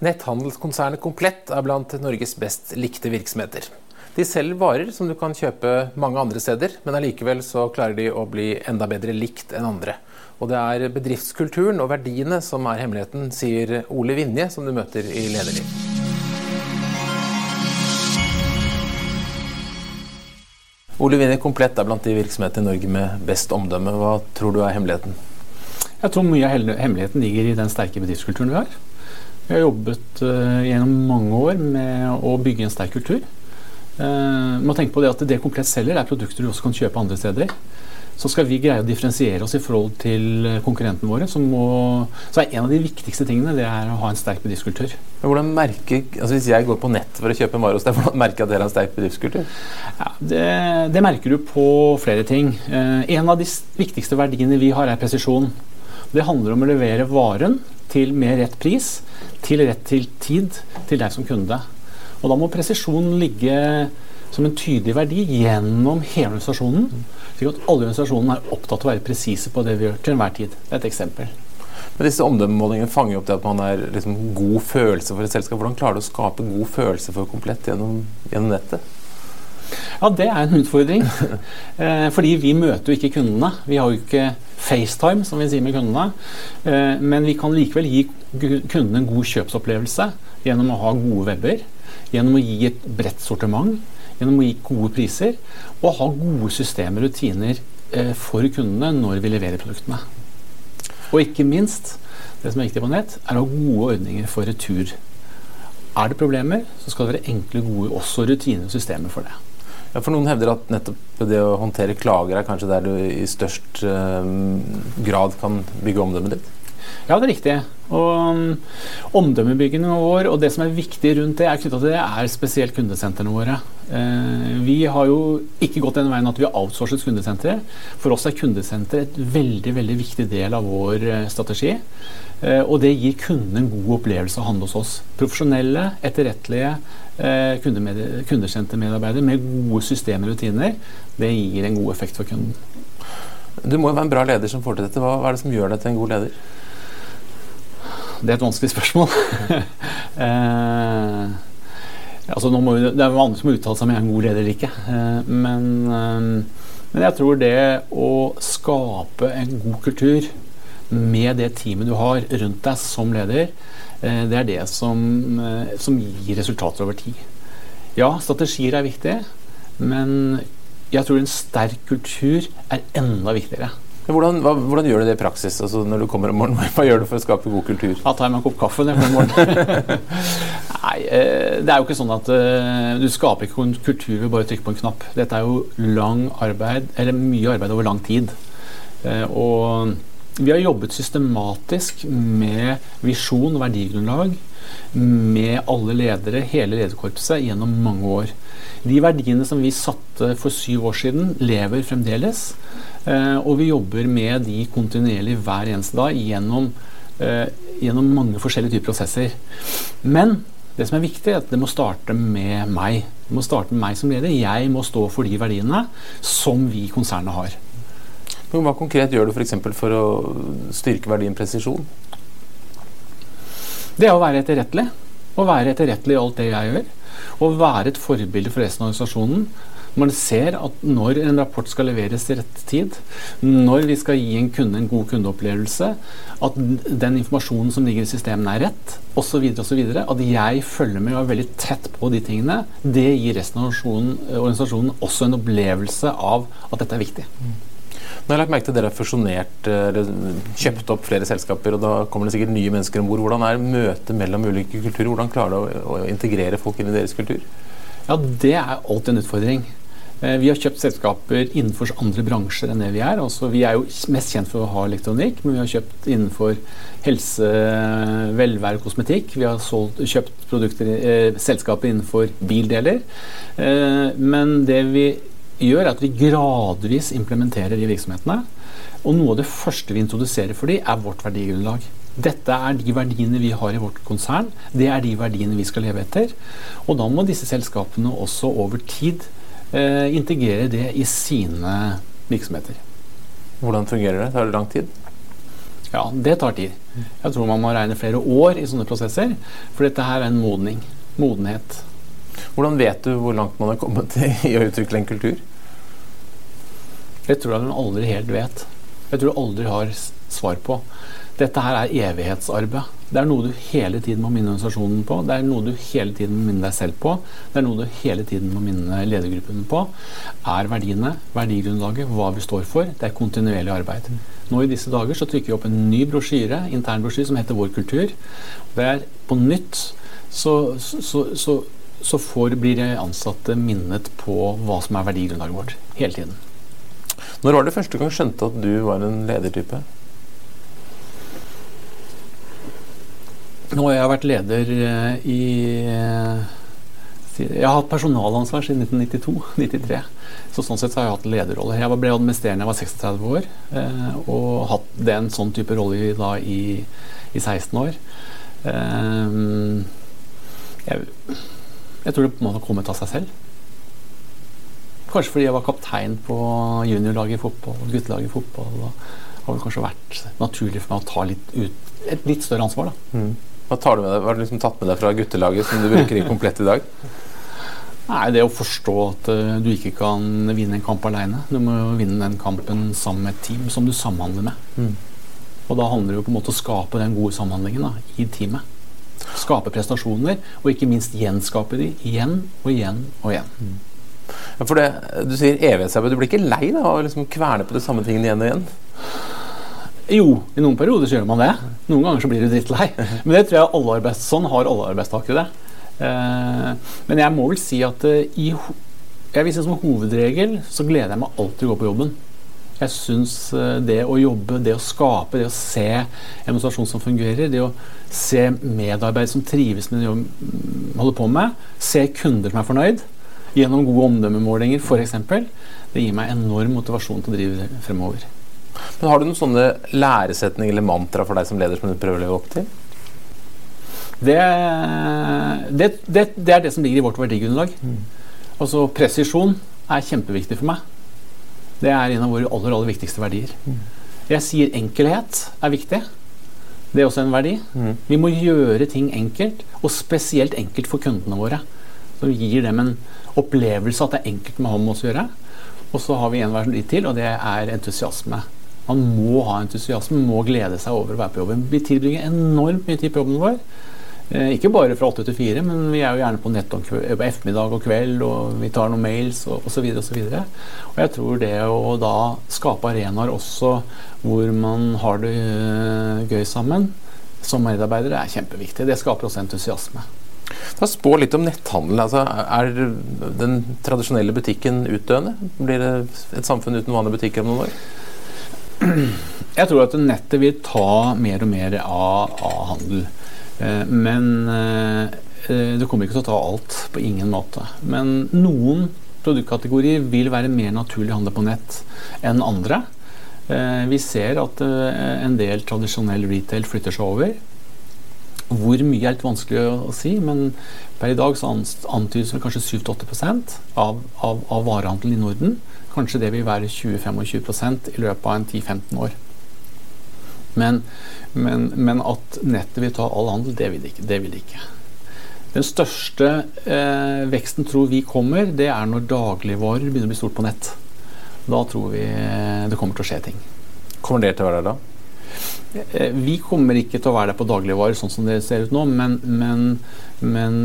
Netthandelskonsernet Komplett er blant Norges best likte virksomheter. De selger varer som du kan kjøpe mange andre steder, men allikevel så klarer de å bli enda bedre likt enn andre. Og det er bedriftskulturen og verdiene som er hemmeligheten, sier Ole Vinje, som du møter i Lederliv. Ole Vinje Komplett er blant de virksomhetene i Norge med best omdømme. Hva tror du er hemmeligheten? Jeg tror mye av hemmeligheten ligger i den sterke bedriftskulturen vi har. Vi har jobbet uh, gjennom mange år med å bygge en sterk kultur. Uh, må tenke på Det at det Komplett selger, er produkter du også kan kjøpe andre steder. Så skal vi greie å differensiere oss i forhold til eh, konkurrentene våre, så, må, så er en av de viktigste tingene det er å ha en sterk bedriftskultur. Men hvordan merker, altså Hvis jeg går på nett for å kjøpe en vare hos deg, hvordan merker jeg at dere har en sterk bedriftskultur? Ja, det, det, merker du på flere ting. Uh, en av de viktigste verdiene vi har, er presisjon. Det handler om å levere varen til med rett pris, til rett til tid, til deg som kunde. Og da må presisjonen ligge som en tydelig verdi gjennom hele organisasjonen. slik at alle organisasjonene er opptatt av å være presise på det vi gjør til enhver tid. Det er et eksempel. Men disse omdømmemålingene fanger opp det at man er liksom god følelse for et selskap. Hvordan klarer du å skape god følelse for Komplett gjennom, gjennom nettet? Ja, det er en utfordring. eh, fordi vi møter jo ikke kundene. Vi har jo ikke FaceTime, som vi sier med kundene. Eh, men vi kan likevel gi kundene en god kjøpsopplevelse gjennom å ha gode webber, gjennom å gi et bredt sortiment, gjennom å gi gode priser, og ha gode systemer og rutiner eh, for kundene når vi leverer produktene. Og ikke minst, det som er viktig på nett, er å ha gode ordninger for retur. Er det problemer, så skal det være enkle, gode også rutiner og systemer for det. Ja, for Noen hevder at nettopp det å håndtere klager er kanskje der du i størst uh, grad kan bygge omdømmet ditt? Ja, det er riktig. Og um, Omdømmebyggingen vår og det som er viktig rundt det, er knytta til det, er spesielt kundesentrene våre. Eh, vi har jo ikke gått den veien at vi har outsourcet kundesentre. For oss er kundesenter et veldig veldig viktig del av vår uh, strategi. Eh, og det gir kunden en god opplevelse å handle hos oss. Profesjonelle, etterrettelige Eh, kundesentermedarbeidere med gode systemer og rutiner, det gir en god effekt for kunden. Du må jo være en bra leder som får til dette. Hva, er det som gjør deg til en god leder? Det er et vanskelig spørsmål. eh, altså må, det er vanlig som uttale seg om jeg er en god leder eller ikke. Eh, men, eh, men, jeg tror det å skape en god kultur med det teamet du har rundt deg som leder, Eh, det er det som, eh, som gir resultater over tid. Ja, strategier er viktig, men jeg tror en sterk kultur er enda viktigere. Hvordan, hva, hvordan, gjør du det i praksis altså når du kommer om morgenen? Hva gjør du for å skape god kultur? Da tar jeg meg en kopp kaffe når jeg kommer om morgenen. Nei, eh, det er jo ikke sånn at du skaper ikke en kultur ved bare å trykke på en knapp. Dette er jo lang arbeid, eller mye arbeid over lang tid. Og vi har jobbet systematisk med visjon og verdigrunnlag med alle ledere, hele lederkorpset, gjennom mange år. De verdiene som vi satte for syv år siden, lever fremdeles. Eh, og vi jobber med de kontinuerlig hver eneste dag gjennom, eh, gjennom mange forskjellige typer prosesser. Men det som er viktig, er at det må starte med meg. Det må starte med meg som leder. Jeg må stå for de verdiene som vi i konsernet har. Men hva konkret gjør du f.eks. For, for å styrke verdien presisjon? Det er å være etterrettelig. Å være etterrettelig i alt det jeg gjør. Å være et forbilde for resten av organisasjonen. Man ser at når en rapport skal leveres til rett tid, når vi skal gi en kunde en god kundeopplevelse, at den informasjonen som ligger i systemene er rett, osv., osv. At jeg følger med og er veldig tett på de tingene, det gir resten av organisasjonen også en opplevelse av at dette er viktig. Nå har jeg lagt merke til Dere har fusjonert, eller kjøpt opp flere selskaper, og da kommer det sikkert nye mennesker om bord. Hvordan er møtet mellom ulike kulturer? Hvordan klarer du å, integrere folk inn i deres kultur? Ja, Det er alltid en utfordring. Eh, vi har kjøpt selskaper innenfor andre bransjer enn det vi er. Altså, vi er jo mest kjent for å ha elektronikk, men vi har kjøpt innenfor helse, velvære kosmetikk. Vi har solgt, kjøpt eh, selskaper innenfor bildeler. Eh, men det vi gjør, at vi gradvis implementerer de virksomhetene. Og noe av det første vi introduserer for dem, er vårt verdigrunnlag. Dette er de verdiene vi har i vårt konsern. Det er de verdiene vi skal leve etter. Og da må disse selskapene også over tid eh, integrere det i sine virksomheter. Hvordan fungerer det? Tar det lang tid? Ja, det tar tid. Jeg tror man må regne flere år i sånne prosesser. For dette her er en modning. Modenhet. Hvordan vet du hvor langt man har kommet i å utvikle en kultur? Det tror jeg hun aldri helt vet. Jeg tror du aldri har svar på. Dette her er evighetsarbeid. Det er noe du hele tiden må minne organisasjonen på. Det er noe du hele tiden må minne deg selv på. Det er noe du hele tiden må minne ledergruppen på. Er verdiene, verdigrunnlaget, hva vi står for. Det er kontinuerlig arbeid. Nå i disse dager så trykker vi opp en ny brosjyre, internbrosjyre som heter Vår kultur. Det er på nytt så, så, så, så får, blir ansatte minnet på hva som er verdigrunnlaget vårt. Hele tiden. Når var det første gang skjønte at du var en ledertype? Nå har jeg vært leder eh, i eh, Jeg har hatt personalansvar siden 1992-93. Så sånn sett så har jeg hatt lederrolle. Jeg ble administrerende jeg var 36 år, eh, og hatt den sånn type rolle da i, i 16 år. Jeg, jeg tror det på en måte kommet av seg selv. Kanskje fordi jeg var kaptein på juniorlaget i fotball, guttelaget i fotball. Det har vel kanskje vært naturlig for meg å ta litt ut, et litt større ansvar. da. Mm. Hva tar du med deg? Hva har du liksom tatt med deg fra guttelaget som du bruker i Komplett i dag? Nei, Det å forstå at uh, du ikke kan vinne en kamp alene. Du må jo vinne den kampen sammen med et team som du samhandler med. Mm. Og da handler det jo på en måte å skape den gode samhandlingen da, i teamet. Skape prestasjoner, og ikke minst gjenskape de igjen og igjen og igjen. Mm. Ja, for det, Du sier evighetsarbeid. Du blir ikke lei da, av å liksom kverne på de samme tingene igjen og igjen? Jo, i noen perioder så gjør man det. Noen ganger så blir du drittlei. Men det tror jeg alle arbeids, sånn har alle arbeidstakere det. Eh, men jeg må vel si at eh, i, jeg vil si som hovedregel så gleder jeg meg alltid å gå på jobben. Jeg syns eh, det å jobbe, det å skape, det å se en organisasjon som fungerer, det å se medarbeidere som trives med det de holder på med, se kunder som er fornøyd, gjennom gode omdømmemålinger f.eks., det gir meg enorm motivasjon til å drive fremover. Men Har du noen sånne læresetninger eller mantra for deg som leder som du prøver å leve opp til? Det, det, det, det er det som ligger i vårt verdigrunnlag. Mm. Altså Presisjon er kjempeviktig for meg. Det er en av våre aller, aller viktigste verdier. Mm. Jeg sier enkelhet er viktig. Det er også en verdi. Mm. Vi må gjøre ting enkelt, og spesielt enkelt for kundene våre. Så vi gir dem en opplevelse at det er enkelt med ham å gjøre. Og så har vi en verden til, og det er entusiasme. Man må ha entusiasme, må glede seg over å være på jobben. Vi tilbringer enormt mye tid på jobben vår. Eh, ikke bare fra åtte til fire, men vi er jo gjerne på nett om på ettermiddag og kveld, og vi tar noen mails og osv. Og, så og, og jeg tror det å da skape arenaer også hvor man har det uh, gøy sammen som medarbeidere, er kjempeviktig. Det skaper også entusiasme. Ta Spå litt om netthandel. Altså, er den tradisjonelle butikken utdøende? Blir det et samfunn uten vanlige butikker om noen år? Jeg tror at nettet vil ta mer og mer av, av handel. Eh, men eh, det kommer ikke til å ta alt. På ingen måte. Men noen produktkategorier vil være mer naturlig handle på nett enn andre. Eh, vi ser at en del tradisjonell retail flytter seg over. Hvor mye er litt vanskelig å si, men per i dag så antydes vel kanskje 7-8 av, av, av varehandelen i Norden. Kanskje det vil være 20-25 i løpet av en 10-15 år. Men, men, men, at nettet vil ta all handel, det vil det ikke. Det vil ikke. Den største eh, veksten tror vi kommer, det er når dagligvarer begynner å bli stort på nett. Da tror vi det kommer til å skje ting. Kommer det til å være der da? Eh, vi kommer ikke til å være der på dagligvarer sånn som det ser ut nå, men, men, men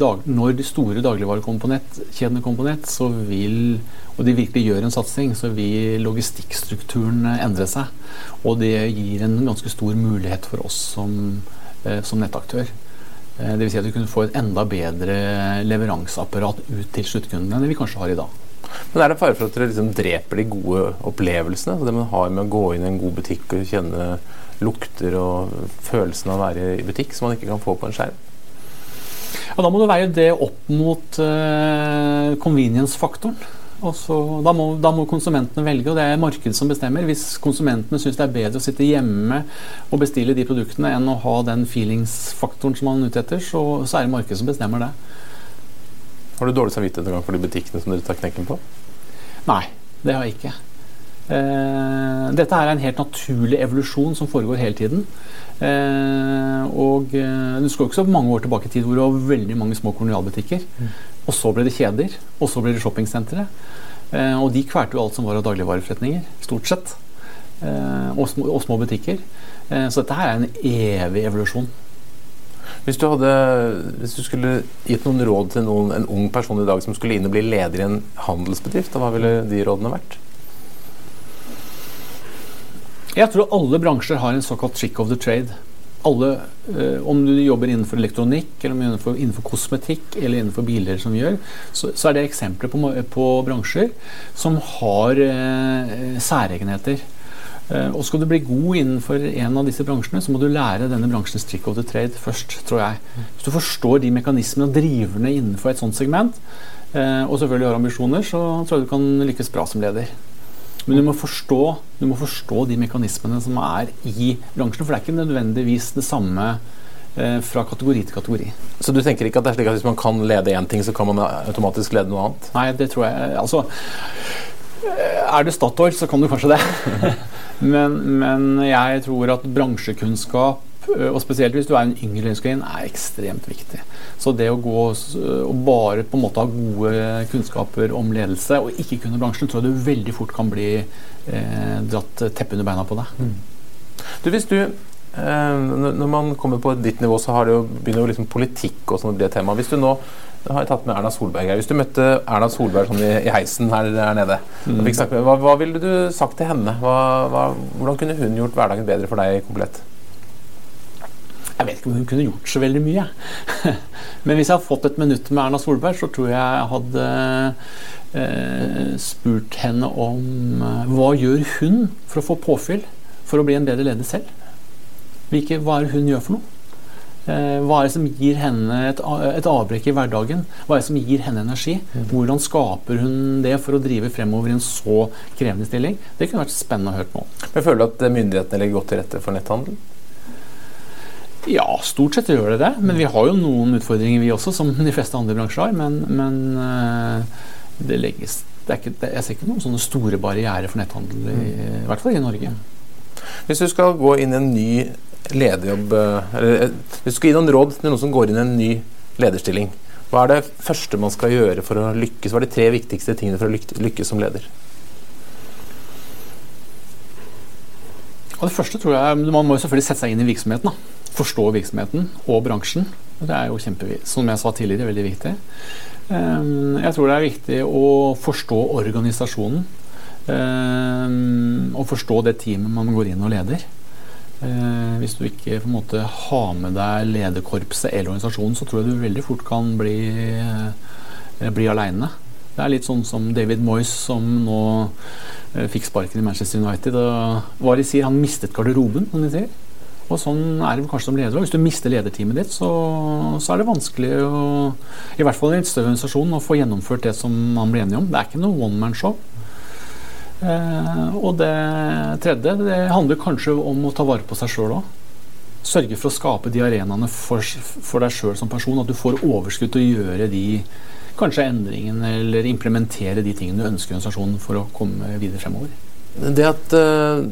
dag, når de store dagligvarer kommer på nett, så vil, og de virkelig gjør en satsing, så vil logistikkstrukturen endre seg. Og det gir en ganske stor mulighet for oss som, eh, som nettaktør. Eh, Dvs. Si at vi kunne få et enda bedre leveranseapparat ut til sluttkundene enn vi kanskje har i dag. Men er det fare for at dere liksom dreper de gode opplevelsene? Så det man har med å gå inn i en god butikk og kjenne lukter og følelsen av å være i butikk, som man ikke kan få på en skjerm? Ja, Da må du veie det opp mot uh, convenience-faktoren. Da må, da, må, konsumentene velge, og det er markedet som bestemmer. Hvis konsumentene syns det er bedre å sitte hjemme og bestille de produktene enn å ha den feelingsfaktoren som man er ute etter, så, så er det markedet som bestemmer det. Har du dårlig samvittighet noen gang for de butikkene som dere tar knekken på? Nei, det har jeg ikke. Eh, dette er en helt naturlig evolusjon som foregår hele tiden. Eh, og eh, Du skal jo ikke så mange år tilbake i tid hvor det var veldig mange små kolonialbutikker. Mm. Og så ble det kjeder, og så ble det shoppingsentre. Eh, og de kvalte jo alt som var av dagligvareforretninger, stort sett. Eh, og små, og, små, butikker. Eh, så dette her er en evig evolusjon. Hvis du, hadde, hvis du skulle gitt noen råd til noen, en ung person i dag som skulle inn og bli leder i en handelsbedrift, hva ville de rådene vært? Jeg tror alle bransjer har en såkalt trick of the trade. Alle, eh, om du jobber innenfor elektronikk, eller innenfor, innenfor, kosmetikk eller innenfor biler, som gjør, så, så er det eksempler på, på, bransjer som har eh, særegenheter. Eh, og skal du bli god innenfor en av disse bransjene, så må du lære denne bransjens trick of the trade først, tror jeg. Hvis du forstår de mekanismene og driverne innenfor et sånt segment, eh, og selvfølgelig har ambisjoner, så tror jeg du kan lykkes bra som leder. Men du må, forstå, du må forstå de mekanismene som er i bransjen, for det er ikke nødvendigvis det samme eh, fra kategori til kategori. Så du tenker ikke at det er slik at hvis man kan lede én ting, så kan man automatisk lede noe annet? Nei, det tror jeg Altså Er du Statoil, så kan du kanskje det. men, men jeg tror at bransjekunnskap og spesielt hvis du er en yngre lederskrin, er ekstremt viktig. Så det å gå og bare på en måte ha gode kunnskaper om ledelse og ikke kunne bransjen, tror jeg du veldig fort kan bli eh, dratt teppet under beina på deg. Mm. Du, hvis du eh, Når man kommer på ditt nivå, så har det jo, begynner jo liksom politikk og sånn å bli et tema. Hvis du nå har jeg tatt med Erna Solberg her. Hvis du møtte Erna Solberg sånn i, i heisen her, her nede, mm. hva, hva, ville du sagt til henne? Hva, hva, hvordan kunne hun gjort hverdagen bedre for deg komplett? Jeg vet ikke om hun kunne gjort så veldig mye. Men hvis jeg hadde fått et minutt med Erna Solberg, så tror jeg jeg hadde eh, spurt henne om eh, hva gjør hun for å få påfyll for å bli en bedre leder selv? Hvilke, hva er det hun gjør for noe? Eh, hva er det som gir henne et, et, avbrekk i hverdagen? Hva er det som gir henne energi? Mm. Hvordan skaper hun det for å drive fremover i en så krevende stilling? Det kunne vært spennende å høre på. Jeg føler at myndighetene legger godt til rette for netthandel? Ja, stort sett gjør det det. Men vi har jo noen utfordringer, vi også, som de fleste andre bransjer har. Men, men eh, det legges det ikke, det, Jeg ser ikke noen sånne store barrierer for netthandel, i, mm. i hvert fall i Norge. Hvis du skal gå inn i en ny lederjobb eh, eh, Hvis du skal gi noen råd til noen som går inn i en ny lederstilling, hva er det første man skal gjøre for å lykkes? Hva er de tre viktigste tingene for å lykkes som leder? Det første tror jeg, Man må jo selvfølgelig sette seg inn i virksomheten. da forstå virksomheten og bransjen. Det er jo kjempeviktig. Som jeg sa tidligere, veldig viktig. Ehm, jeg tror det er viktig å forstå organisasjonen. Ehm, og forstå det teamet man går inn og leder. Ehm, hvis du ikke på en måte har med deg lederkorpset eller organisasjonen, så tror jeg du veldig fort kan bli, eh, bli aleine. Det er litt sånn som David Moyes, som nå eh, fikk sparken i Manchester United. Og hva de sier, han mistet garderoben, som de sier. Og sånn er det kanskje som leder. Hvis du mister lederteamet ditt, så, så, er det vanskelig å, i hvert fall i en større organisasjon, å få gjennomført det som man blir enige om. Det er ikke noe one man-show. Eh, og det tredje det handler kanskje om å ta vare på seg sjøl òg. Sørge for å skape de arenaene for, for deg sjøl som person. At du får overskudd til å gjøre de kanskje endringene eller implementere de tingene du ønsker i organisasjonen for å komme videre fremover. Det at uh,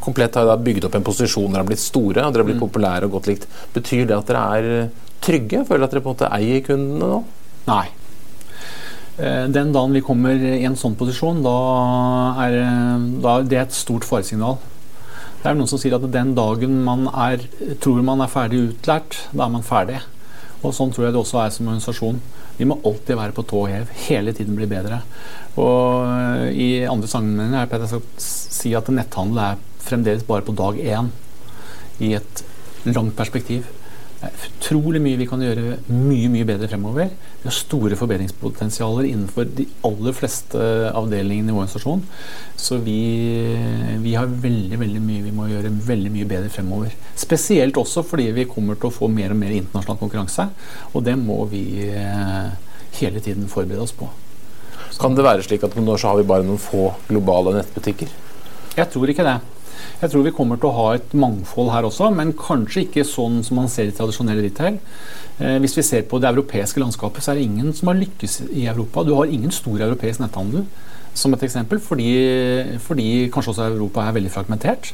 Komplett har bygd opp en posisjon, dere har blitt store og dere har blitt mm. populære og godt likt. Betyr det at dere er eh, trygge? Føler at dere på en måte eier kundene nå? Nei. Eh, den dagen vi kommer i en sånn posisjon, da er da, det er et stort faresignal. Det er noen som sier at den dagen man er, tror man er ferdig utlært, da er man ferdig. Og Sånn tror jeg det også er som organisasjon. Vi må alltid være på tå hev. Hele tiden bli bedre. Og eh, I andre sammenhenger har jeg sagt si at netthandel er fremdeles bare på dag én i et langt perspektiv. Det er utrolig mye vi kan gjøre mye mye bedre fremover. Vi har store forbedringspotensialer innenfor de aller fleste avdelingene i vår organisasjon. Så vi, vi, har veldig veldig mye vi må gjøre veldig mye bedre fremover. Spesielt også fordi vi kommer til å få mer og mer internasjonal konkurranse. Og det må vi eh, hele tiden forberede oss på. Kan det være slik at nå så har vi bare noen få globale nettbutikker? Jeg tror ikke det. Jeg tror vi kommer til å ha et mangfold her også, men kanskje ikke sånn som man ser i tradisjonelle retail. Eh, hvis vi ser på det europeiske landskapet, så er det ingen som har lykkes i Europa. Du har ingen stor europeisk netthandel som et eksempel, fordi, fordi kanskje også Europa er veldig fragmentert.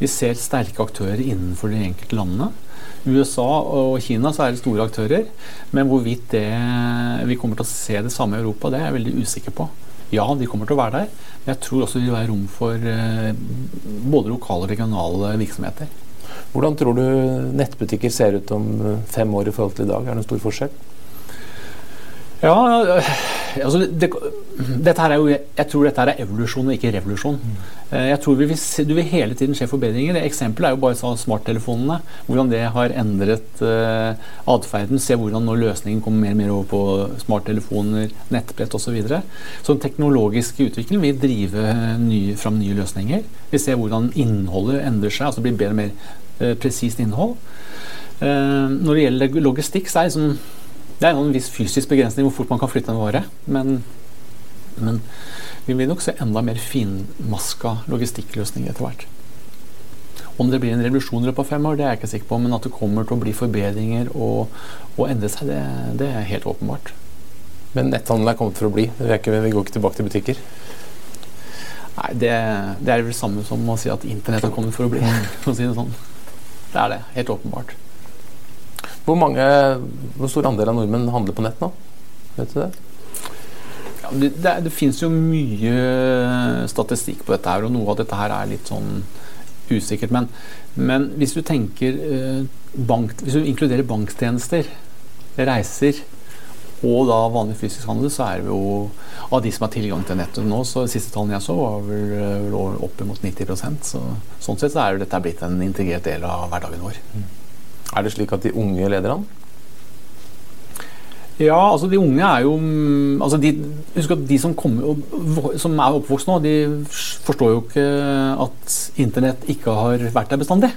Vi ser sterke aktører innenfor de enkelte landene. USA og Kina så er det store aktører, men hvorvidt det, vi kommer til å se det samme i Europa, det er jeg veldig usikker på. Ja, de kommer til å være der, men jeg tror også det vil være rom for eh, både lokale og regionale virksomheter. Hvordan tror du nettbutikker ser ut om fem år i forhold til i dag? Er det en stor forskjell? Ja, altså det, dette her er jo, Jeg tror dette her er evolusjon og ikke revolusjon. Eh, jeg tror vi vil se, Du vil hele tiden se forbedringer. Eksempelet er jo bare sånn smarttelefonene. Hvordan det har endret uh, atferden. Se hvordan nå løsningen kommer mer og mer over på smarttelefoner, nettbrett osv. Så, videre. så den teknologiske utviklingen vil drive nye, fram nye løsninger. Vi ser hvordan innholdet endrer seg. altså det blir bedre og mer uh, presist innhold. Uh, når det gjelder logistikk, så er det liksom det er en viss fysisk begrensning hvor fort man kan flytte en vare. Men, men vi vil nok se enda mer finmaska logistikkløsninger etter hvert. Om det blir en revolusjon i løpet av fem år, det er jeg ikke sikker på. Men at det kommer til å bli forbedringer og, og endre seg, det, det, er helt åpenbart. Men netthandel er kommet for å bli? Vi, ikke, vi går ikke tilbake til butikker? Nei, det, det er vel det samme som å si at internett har kommet for å bli. for å si det sånn. Det er det. Helt åpenbart. Hvor, mange, hvor stor andel av nordmenn handler på nett nå? Vet du det? Ja, det, det, det finnes jo mye statistikk på dette her, og noe av dette her er litt sånn usikkert. Men, men hvis du tenker eh, bank, Hvis du inkluderer banktjenester, reiser og da vanlig fysisk handel, så er det jo av de som har tilgang til nettet nå, så siste tallene jeg så, var vel, vel oppimot 90% så, Sånn sett så er jo dette blitt en integrert del av hverdagen vår. Er det slik at de unge leder an? Ja, altså de unge er jo altså de, Husk at de som, kommer, som er oppvokst nå, de forstår jo ikke at internett ikke har vært der bestandig.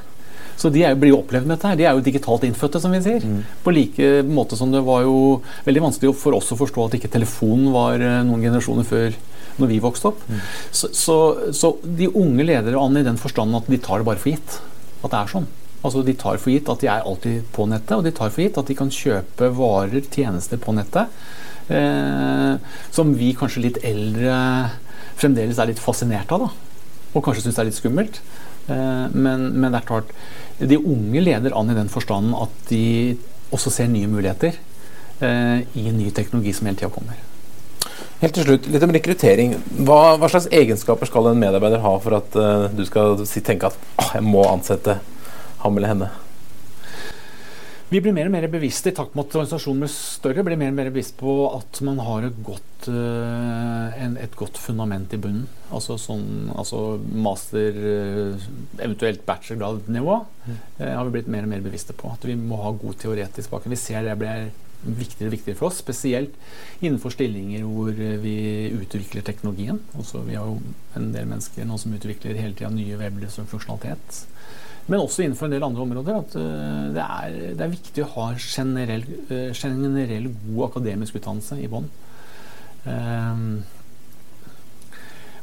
Så de jo, blir jo opplevd med dette. her. De er jo digitalt innfødte, som vi sier. Mm. På like måte som det var jo veldig vanskelig for oss å forstå at ikke telefonen var eh, noen generasjoner før når vi vokste opp. Mm. Så, så, så, de unge leder an i den forstand at de tar det bare for gitt. At det er sånn. Altså De tar for gitt at de er alltid på nettet, og de tar for gitt at de kan kjøpe varer, tjenester på nettet. Eh, som vi kanskje litt eldre fremdeles er litt fascinert av. da, Og kanskje syns det er litt skummelt. Eh, men, men, det er klart, de unge leder an i den forstanden at de også ser nye muligheter eh, i ny teknologi som hele tida kommer. Helt til slutt, litt om rekruttering. Hva, hva, slags egenskaper skal en medarbeider ha for at uh, du skal tenke at ah, jeg må ansette ham eller henne? Vi blir mer og mer bevisste i takt med at organisasjonen blir større, blir mer og mer bevisst på at man har et godt, en, et godt fundament i bunnen. Altså, sånn, altså master, uh, eventuelt bachelorgradnivå, mm. uh, har vi blitt mer og mer bevisste på. At vi må ha god teoretisk bakgrunn. Vi ser det blir viktigere og viktigere for oss, spesielt innenfor stillinger hvor vi utvikler teknologien. Også, vi har jo en del mennesker nå som utvikler hele tida nye webløse funksjonalitet. Men også innenfor en del andre områder. At uh, det, er, det, er, viktig å ha generell, uh, generell god akademisk utdannelse i bånn. Um,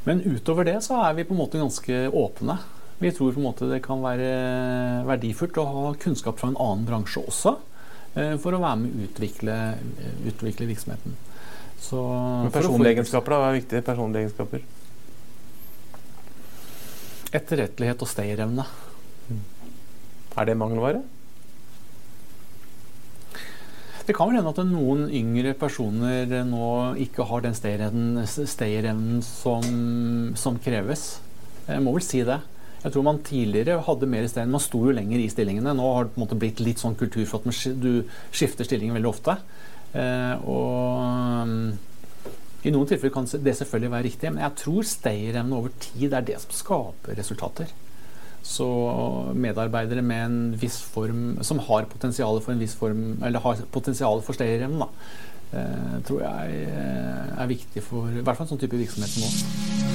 men utover det så er vi på en måte ganske åpne. Vi tror på en måte det kan være verdifullt å ha kunnskap fra en annen bransje også. Uh, for å være med å utvikle, utvikle virksomheten. Så, Men personlige egenskaper, da? Hva er viktige personlige egenskaper? Etterrettelighet og stayerevne. Er det mangelvare? Det kan vel hende at noen yngre personer nå ikke har den stayerevnen som, som kreves. Jeg må vel si det. Jeg tror man tidligere hadde mer stay. Man sto jo lenger i stillingene. Nå har det på en måte blitt litt sånn kultur for at du skifter stilling veldig ofte. Eh, og i noen tilfeller kan det selvfølgelig være riktig, men jeg tror stayerevne over tid er det som skaper resultater. Så medarbeidere med en viss form som har potensial for en viss form Eller har potensial for stayerevne, eh, tror jeg eh, er viktig for i hvert fall en sånn type virksomhet som oss.